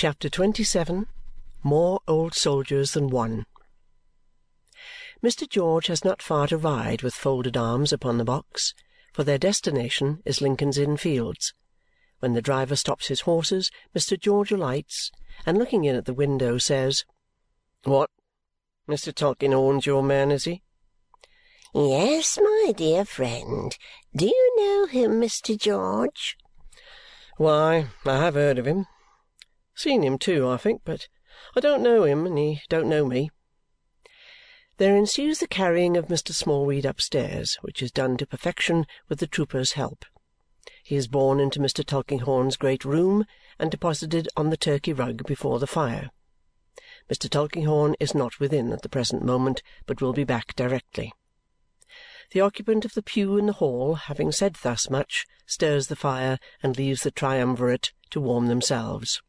Chapter 27 More Old Soldiers Than One Mr. George has not far to ride with folded arms upon the box, for their destination is Lincoln's Inn Fields. When the driver stops his horses, Mr. George alights, and looking in at the window, says, "What! Mr. Tulkinghorn's your man, is he?" Yes, my dear friend. Do you know him, Mr. George? Why, I have heard of him. Seen him too, I think, but I don't know him, and he don't know me. There ensues the carrying of Mr. Smallweed upstairs, which is done to perfection with the trooper's help. He is borne into Mr. Tulkinghorn's great room and deposited on the Turkey rug before the fire. Mr. Tulkinghorn is not within at the present moment, but will be back directly. The occupant of the pew in the hall, having said thus much, stirs the fire and leaves the triumvirate to warm themselves.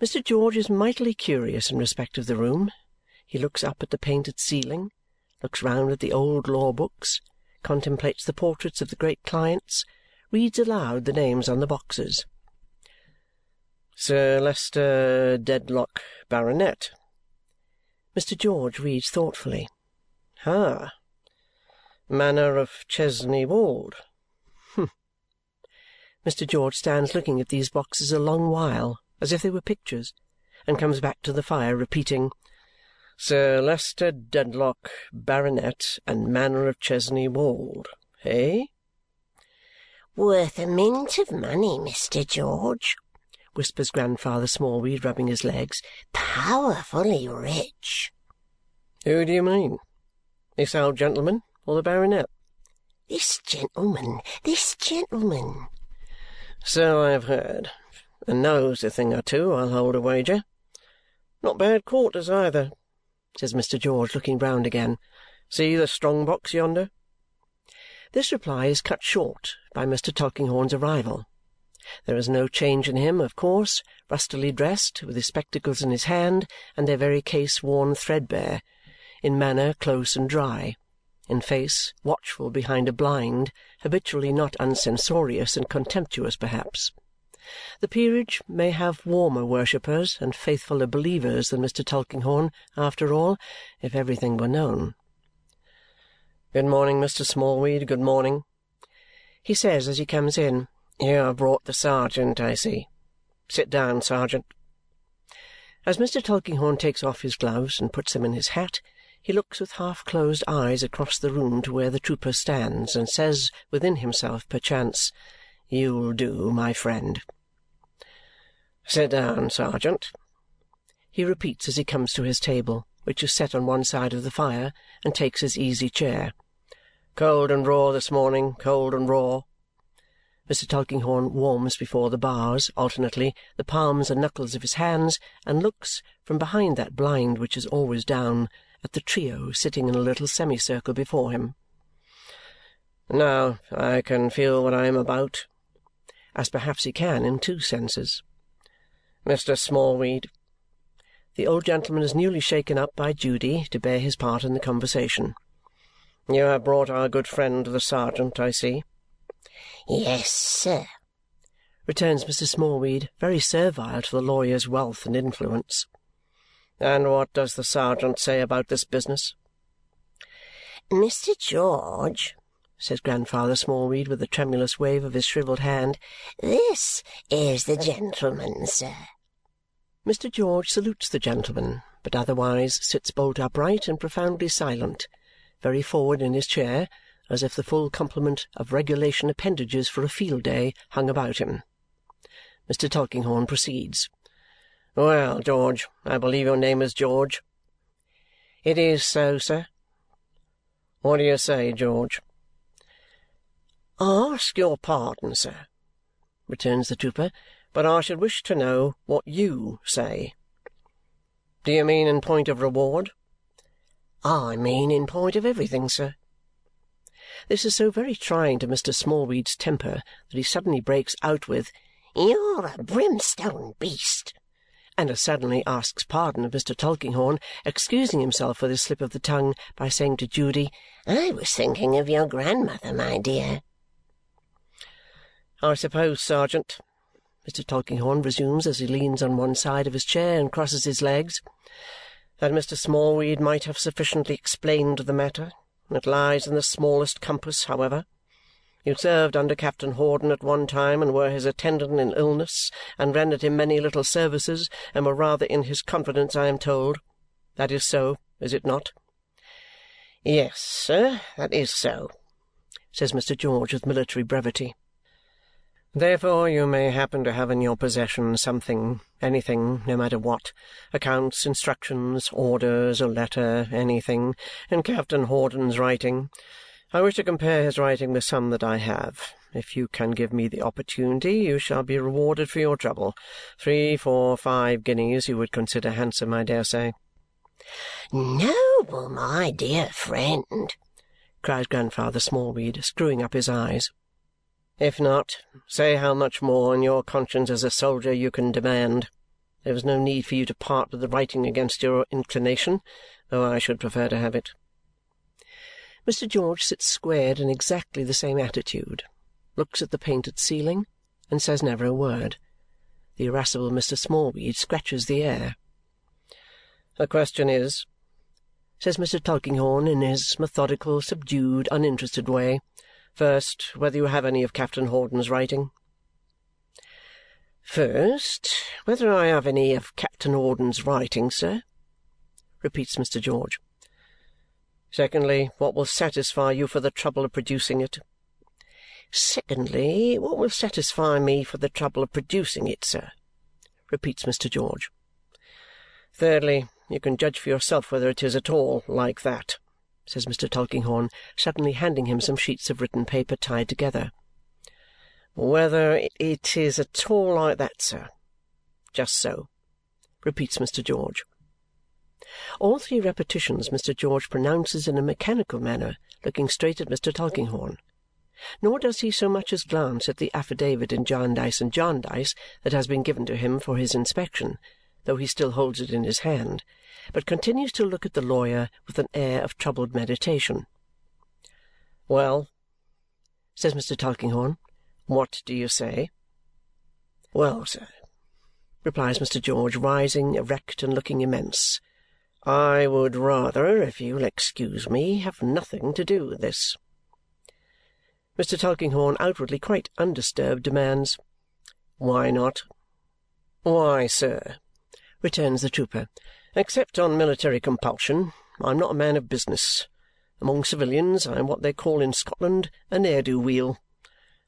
Mr. George is mightily curious in respect of the room. He looks up at the painted ceiling, looks round at the old law books, contemplates the portraits of the great clients, reads aloud the names on the boxes. Sir Leicester Dedlock, Baronet. Mr. George reads thoughtfully. Ah! Manor of Chesney Wold. Humph! Mr. George stands looking at these boxes a long while, as if they were pictures, and comes back to the fire, repeating, Sir Leicester Dedlock, Baronet, and Manor of Chesney Wold. Eh? Worth a mint of money, Mr. George, whispers Grandfather Smallweed, rubbing his legs. Powerfully rich. Who do you mean? This old gentleman or the baronet? This gentleman, this gentleman. So I have heard, and knows a thing or two, I'll hold a wager. Not bad quarters either, says Mr. George, looking round again. See the strong box yonder? This reply is cut short by Mr. Tulkinghorn's arrival. There is no change in him, of course, rustily dressed, with his spectacles in his hand, and their very case worn threadbare, in manner close and dry, in face watchful behind a blind, habitually not uncensorious and contemptuous perhaps. The peerage may have warmer worshippers and faithfuller believers than Mr. Tulkinghorn, after all, if everything were known. Good morning, Mr. Smallweed, good morning, he says as he comes in. You have brought the sergeant, I see. Sit down, sergeant. As Mr. Tulkinghorn takes off his gloves and puts them in his hat, he looks with half-closed eyes across the room to where the trooper stands and says within himself, perchance, You'll do, my friend. Sit down, sergeant, he repeats as he comes to his table, which is set on one side of the fire, and takes his easy chair. Cold and raw this morning, cold and raw. Mr. Tulkinghorn warms before the bars, alternately, the palms and knuckles of his hands, and looks, from behind that blind which is always down, at the trio sitting in a little semicircle before him. Now I can feel what I am about, as perhaps he can in two senses. Mr. Smallweed. The old gentleman is newly shaken up by Judy to bear his part in the conversation. You have brought our good friend the sergeant, I see. Yes, sir, returns Mr. Smallweed, very servile to the lawyer's wealth and influence. And what does the sergeant say about this business? Mr. George, says Grandfather Smallweed with a tremulous wave of his shrivelled hand, this is the gentleman, sir. Mr. George salutes the gentleman, but otherwise sits bolt upright and profoundly silent, very forward in his chair, as if the full complement of regulation appendages for a field-day hung about him. Mr. Tulkinghorn proceeds. Well, George, I believe your name is George. It is so, sir. What do you say, George? Ask your pardon, sir, returns the trooper, but I should wish to know what YOU say. Do you mean in point of reward? I mean in point of everything, sir. This is so very trying to Mr. Smallweed's temper that he suddenly breaks out with, You're a brimstone beast! and as suddenly asks pardon of Mr. Tulkinghorn, excusing himself for this slip of the tongue by saying to Judy, I was thinking of your grandmother, my dear. I suppose, sergeant, Mr. Tulkinghorn resumes as he leans on one side of his chair and crosses his legs, that Mr. Smallweed might have sufficiently explained the matter. It lies in the smallest compass, however. You served under Captain Hawdon at one time, and were his attendant in illness, and rendered him many little services, and were rather in his confidence, I am told. That is so, is it not?" "Yes, sir, that is so," says Mr. George with military brevity. Therefore you may happen to have in your possession something, anything, no matter what, accounts, instructions, orders, a letter, anything, in Captain Hawdon's writing. I wish to compare his writing with some that I have. If you can give me the opportunity, you shall be rewarded for your trouble. Three, four, five guineas you would consider handsome, I dare say. Noble, my dear friend! cries Grandfather Smallweed, screwing up his eyes. If not, say how much more in your conscience as a soldier you can demand. There is no need for you to part with the writing against your inclination, though I should prefer to have it. Mr. George sits squared in exactly the same attitude, looks at the painted ceiling, and says never a word. The irascible Mr. Smallweed scratches the air. "The question is," says Mr. Tulkinghorn in his methodical, subdued, uninterested way, First, whether you have any of Captain Hawdon's writing." "First, whether I have any of Captain Hawdon's writing, sir?" repeats Mr. George. Secondly, what will satisfy you for the trouble of producing it?" "Secondly, what will satisfy me for the trouble of producing it, sir?" repeats Mr. George. Thirdly, you can judge for yourself whether it is at all like that says Mr. Tulkinghorn, suddenly handing him some sheets of written paper tied together. Whether it is at all like that, sir. Just so, repeats Mr. George. All three repetitions Mr. George pronounces in a mechanical manner, looking straight at Mr. Tulkinghorn. Nor does he so much as glance at the affidavit in Jarndyce and Jarndyce that has been given to him for his inspection, though he still holds it in his hand, but continues to look at the lawyer with an air of troubled meditation. "Well," says Mr. Tulkinghorn, "what do you say?" "Well, sir," replies Mr. George, rising erect and looking immense, "I would rather, if you'll excuse me, have nothing to do with this." Mr. Tulkinghorn, outwardly quite undisturbed, demands, "Why not?" "Why, sir," returns the trooper, Except on military compulsion, I am not a man of business. Among civilians I am what they call in Scotland a ne'er do weel.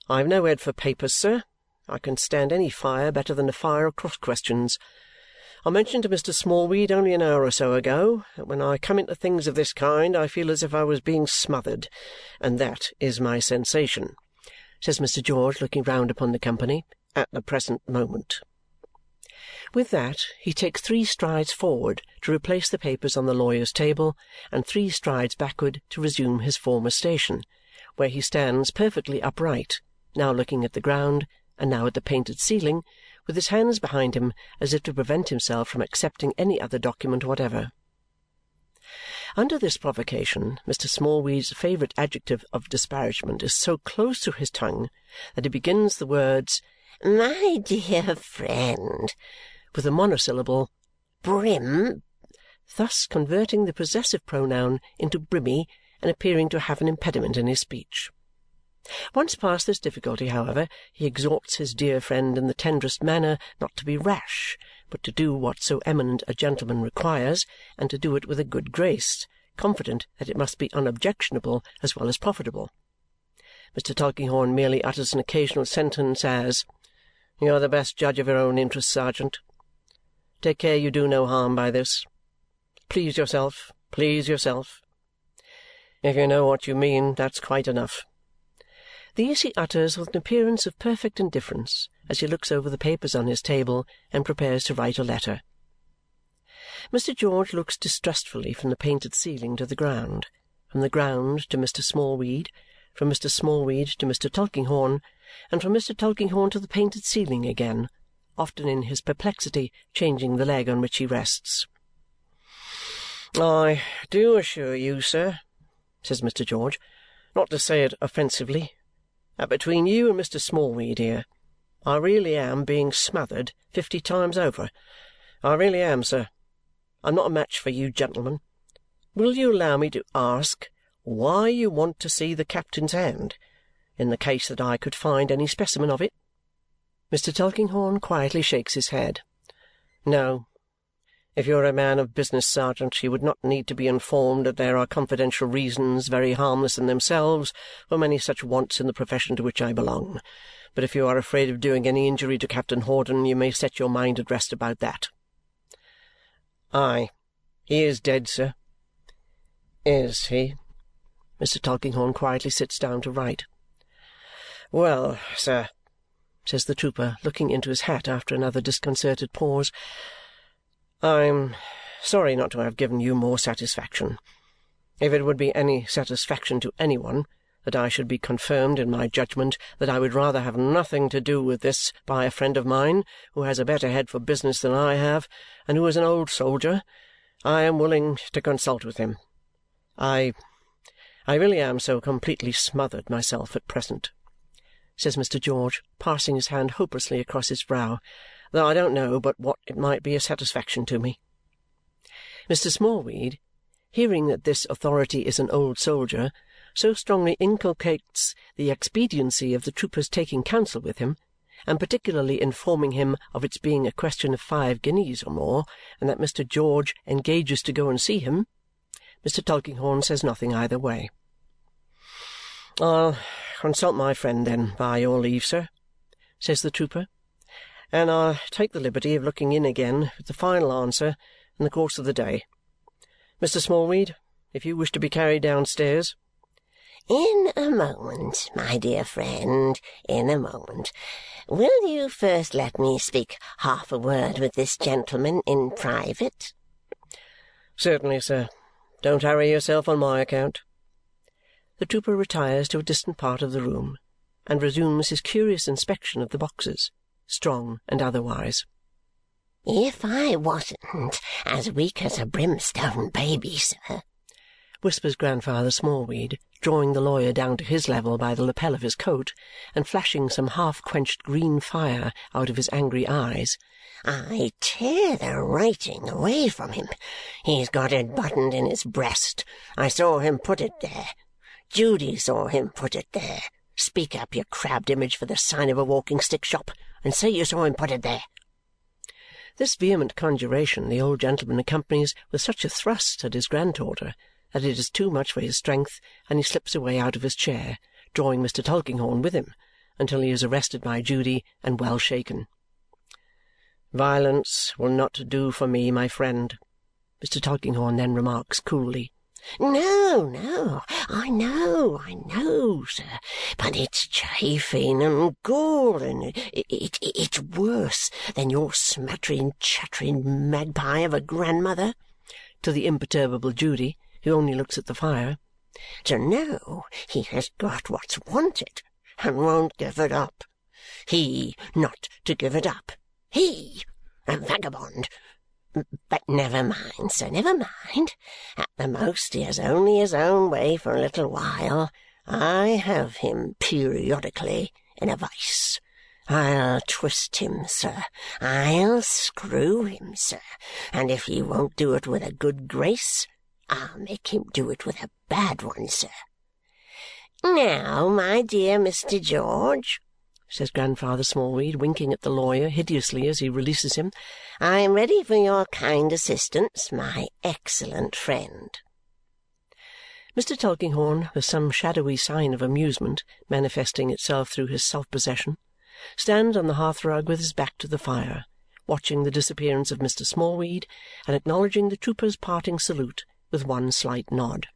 I have no head for papers, sir. I can stand any fire better than a fire of cross questions. I mentioned to Mr. Smallweed only an hour or so ago that when I come into things of this kind I feel as if I was being smothered, and that is my sensation," says Mr. George, looking round upon the company, "at the present moment. With that he takes three strides forward to replace the papers on the lawyer's table and three strides backward to resume his former station, where he stands perfectly upright, now looking at the ground and now at the painted ceiling, with his hands behind him as if to prevent himself from accepting any other document whatever. Under this provocation, Mr. Smallweed's favourite adjective of disparagement is so close to his tongue that he begins the words, "My dear friend," with the monosyllable "Brim," thus converting the possessive pronoun into Brimmy and appearing to have an impediment in his speech. Once past this difficulty, however, he exhorts his dear friend in the tenderest manner not to be rash, but to do what so eminent a gentleman requires, and to do it with a good grace, confident that it must be unobjectionable as well as profitable. Mr. Tulkinghorn merely utters an occasional sentence as, "You are the best judge of your own interests, sergeant. Take care you do no harm by this. Please yourself, please yourself. If you know what you mean, that's quite enough." These he utters with an appearance of perfect indifference as he looks over the papers on his table and prepares to write a letter. Mr. George looks distrustfully from the painted ceiling to the ground, from the ground to Mr. Smallweed, from Mr. Smallweed to Mr. Tulkinghorn, and from Mr. Tulkinghorn to the painted ceiling again often in his perplexity changing the leg on which he rests. "I do assure you, sir," says Mr. George, "not to say it offensively, that between you and Mr. Smallweed here, I really am being smothered fifty times over. I really am, sir. I'm not a match for you gentlemen. Will you allow me to ask why you want to see the captain's hand, in the case that I could find any specimen of it?" Mr. Tulkinghorn quietly shakes his head. "No. If you are a man of business, sergeant, you would not need to be informed that there are confidential reasons, very harmless in themselves, for many such wants in the profession to which I belong. But if you are afraid of doing any injury to Captain Hawdon, you may set your mind at rest about that." "Aye. He is dead, sir." "Is he?" Mr. Tulkinghorn quietly sits down to write. "Well, sir," says the trooper, looking into his hat after another disconcerted pause, "I'm sorry not to have given you more satisfaction. If it would be any satisfaction to any one that I should be confirmed in my judgment that I would rather have nothing to do with this by a friend of mine who has a better head for business than I have and who is an old soldier, I am willing to consult with him. I I really am so completely smothered myself at present," says Mr. George, passing his hand hopelessly across his brow, though I don't know but what it might be a satisfaction to me." Mr. Smallweed, hearing that this authority is an old soldier so strongly inculcates the expediency of the trooper's taking counsel with him, and particularly informing him of its being a question of five guineas or more, and that Mr. George engages to go and see him, Mr. Tulkinghorn says nothing either way. "I'll consult my friend, then, by your leave, sir," says the trooper, "and I'll take the liberty of looking in again with the final answer in the course of the day. Mr. Smallweed, if you wish to be carried downstairs. In a moment, my dear friend, in a moment. Will you first let me speak half a word with this gentleman in private?" "Certainly, sir. Don't hurry yourself on my account." The trooper retires to a distant part of the room and resumes his curious inspection of the boxes, strong and otherwise. "If I wasn't as weak as a brimstone baby, sir," whispers Grandfather Smallweed drawing the lawyer down to his level by the lapel of his coat and flashing some half-quenched green fire out of his angry eyes. "I'd tear the writing away from him. He's got it buttoned in his breast. I saw him put it there. Judy saw him put it there. Speak up, you crabbed image for the sign of a walking-stick shop, and say you saw him put it there!" This vehement conjuration the old gentleman accompanies with such a thrust at his granddaughter that it is too much for his strength, and he slips away out of his chair, drawing Mr. Tulkinghorn with him, until he is arrested by Judy and well shaken. "Violence will not do for me, my friend," Mr. Tulkinghorn then remarks coolly. "No, no, I know, I know, sir, but it's chafing and galling. It's worse than your smattering, chattering magpie of a grandmother," to the imperturbable Judy who only looks at the fire, "to know he has got what's wanted and won't give it up. He not to give it up. He, a vagabond! But never mind, sir, never mind. At the most he has only his own way for a little while. I have him periodically in a vice. I'll twist him, sir. I'll screw him, sir. And if he won't do it with a good grace, I'll make him do it with a bad one, sir. Now, my dear Mr. George," says Grandfather Smallweed, winking at the lawyer hideously as he releases him, "I am ready for your kind assistance, my excellent friend." Mr. Tulkinghorn, with some shadowy sign of amusement manifesting itself through his self-possession, stands on the hearth-rug with his back to the fire, watching the disappearance of Mr. Smallweed and acknowledging the trooper's parting salute with one slight nod.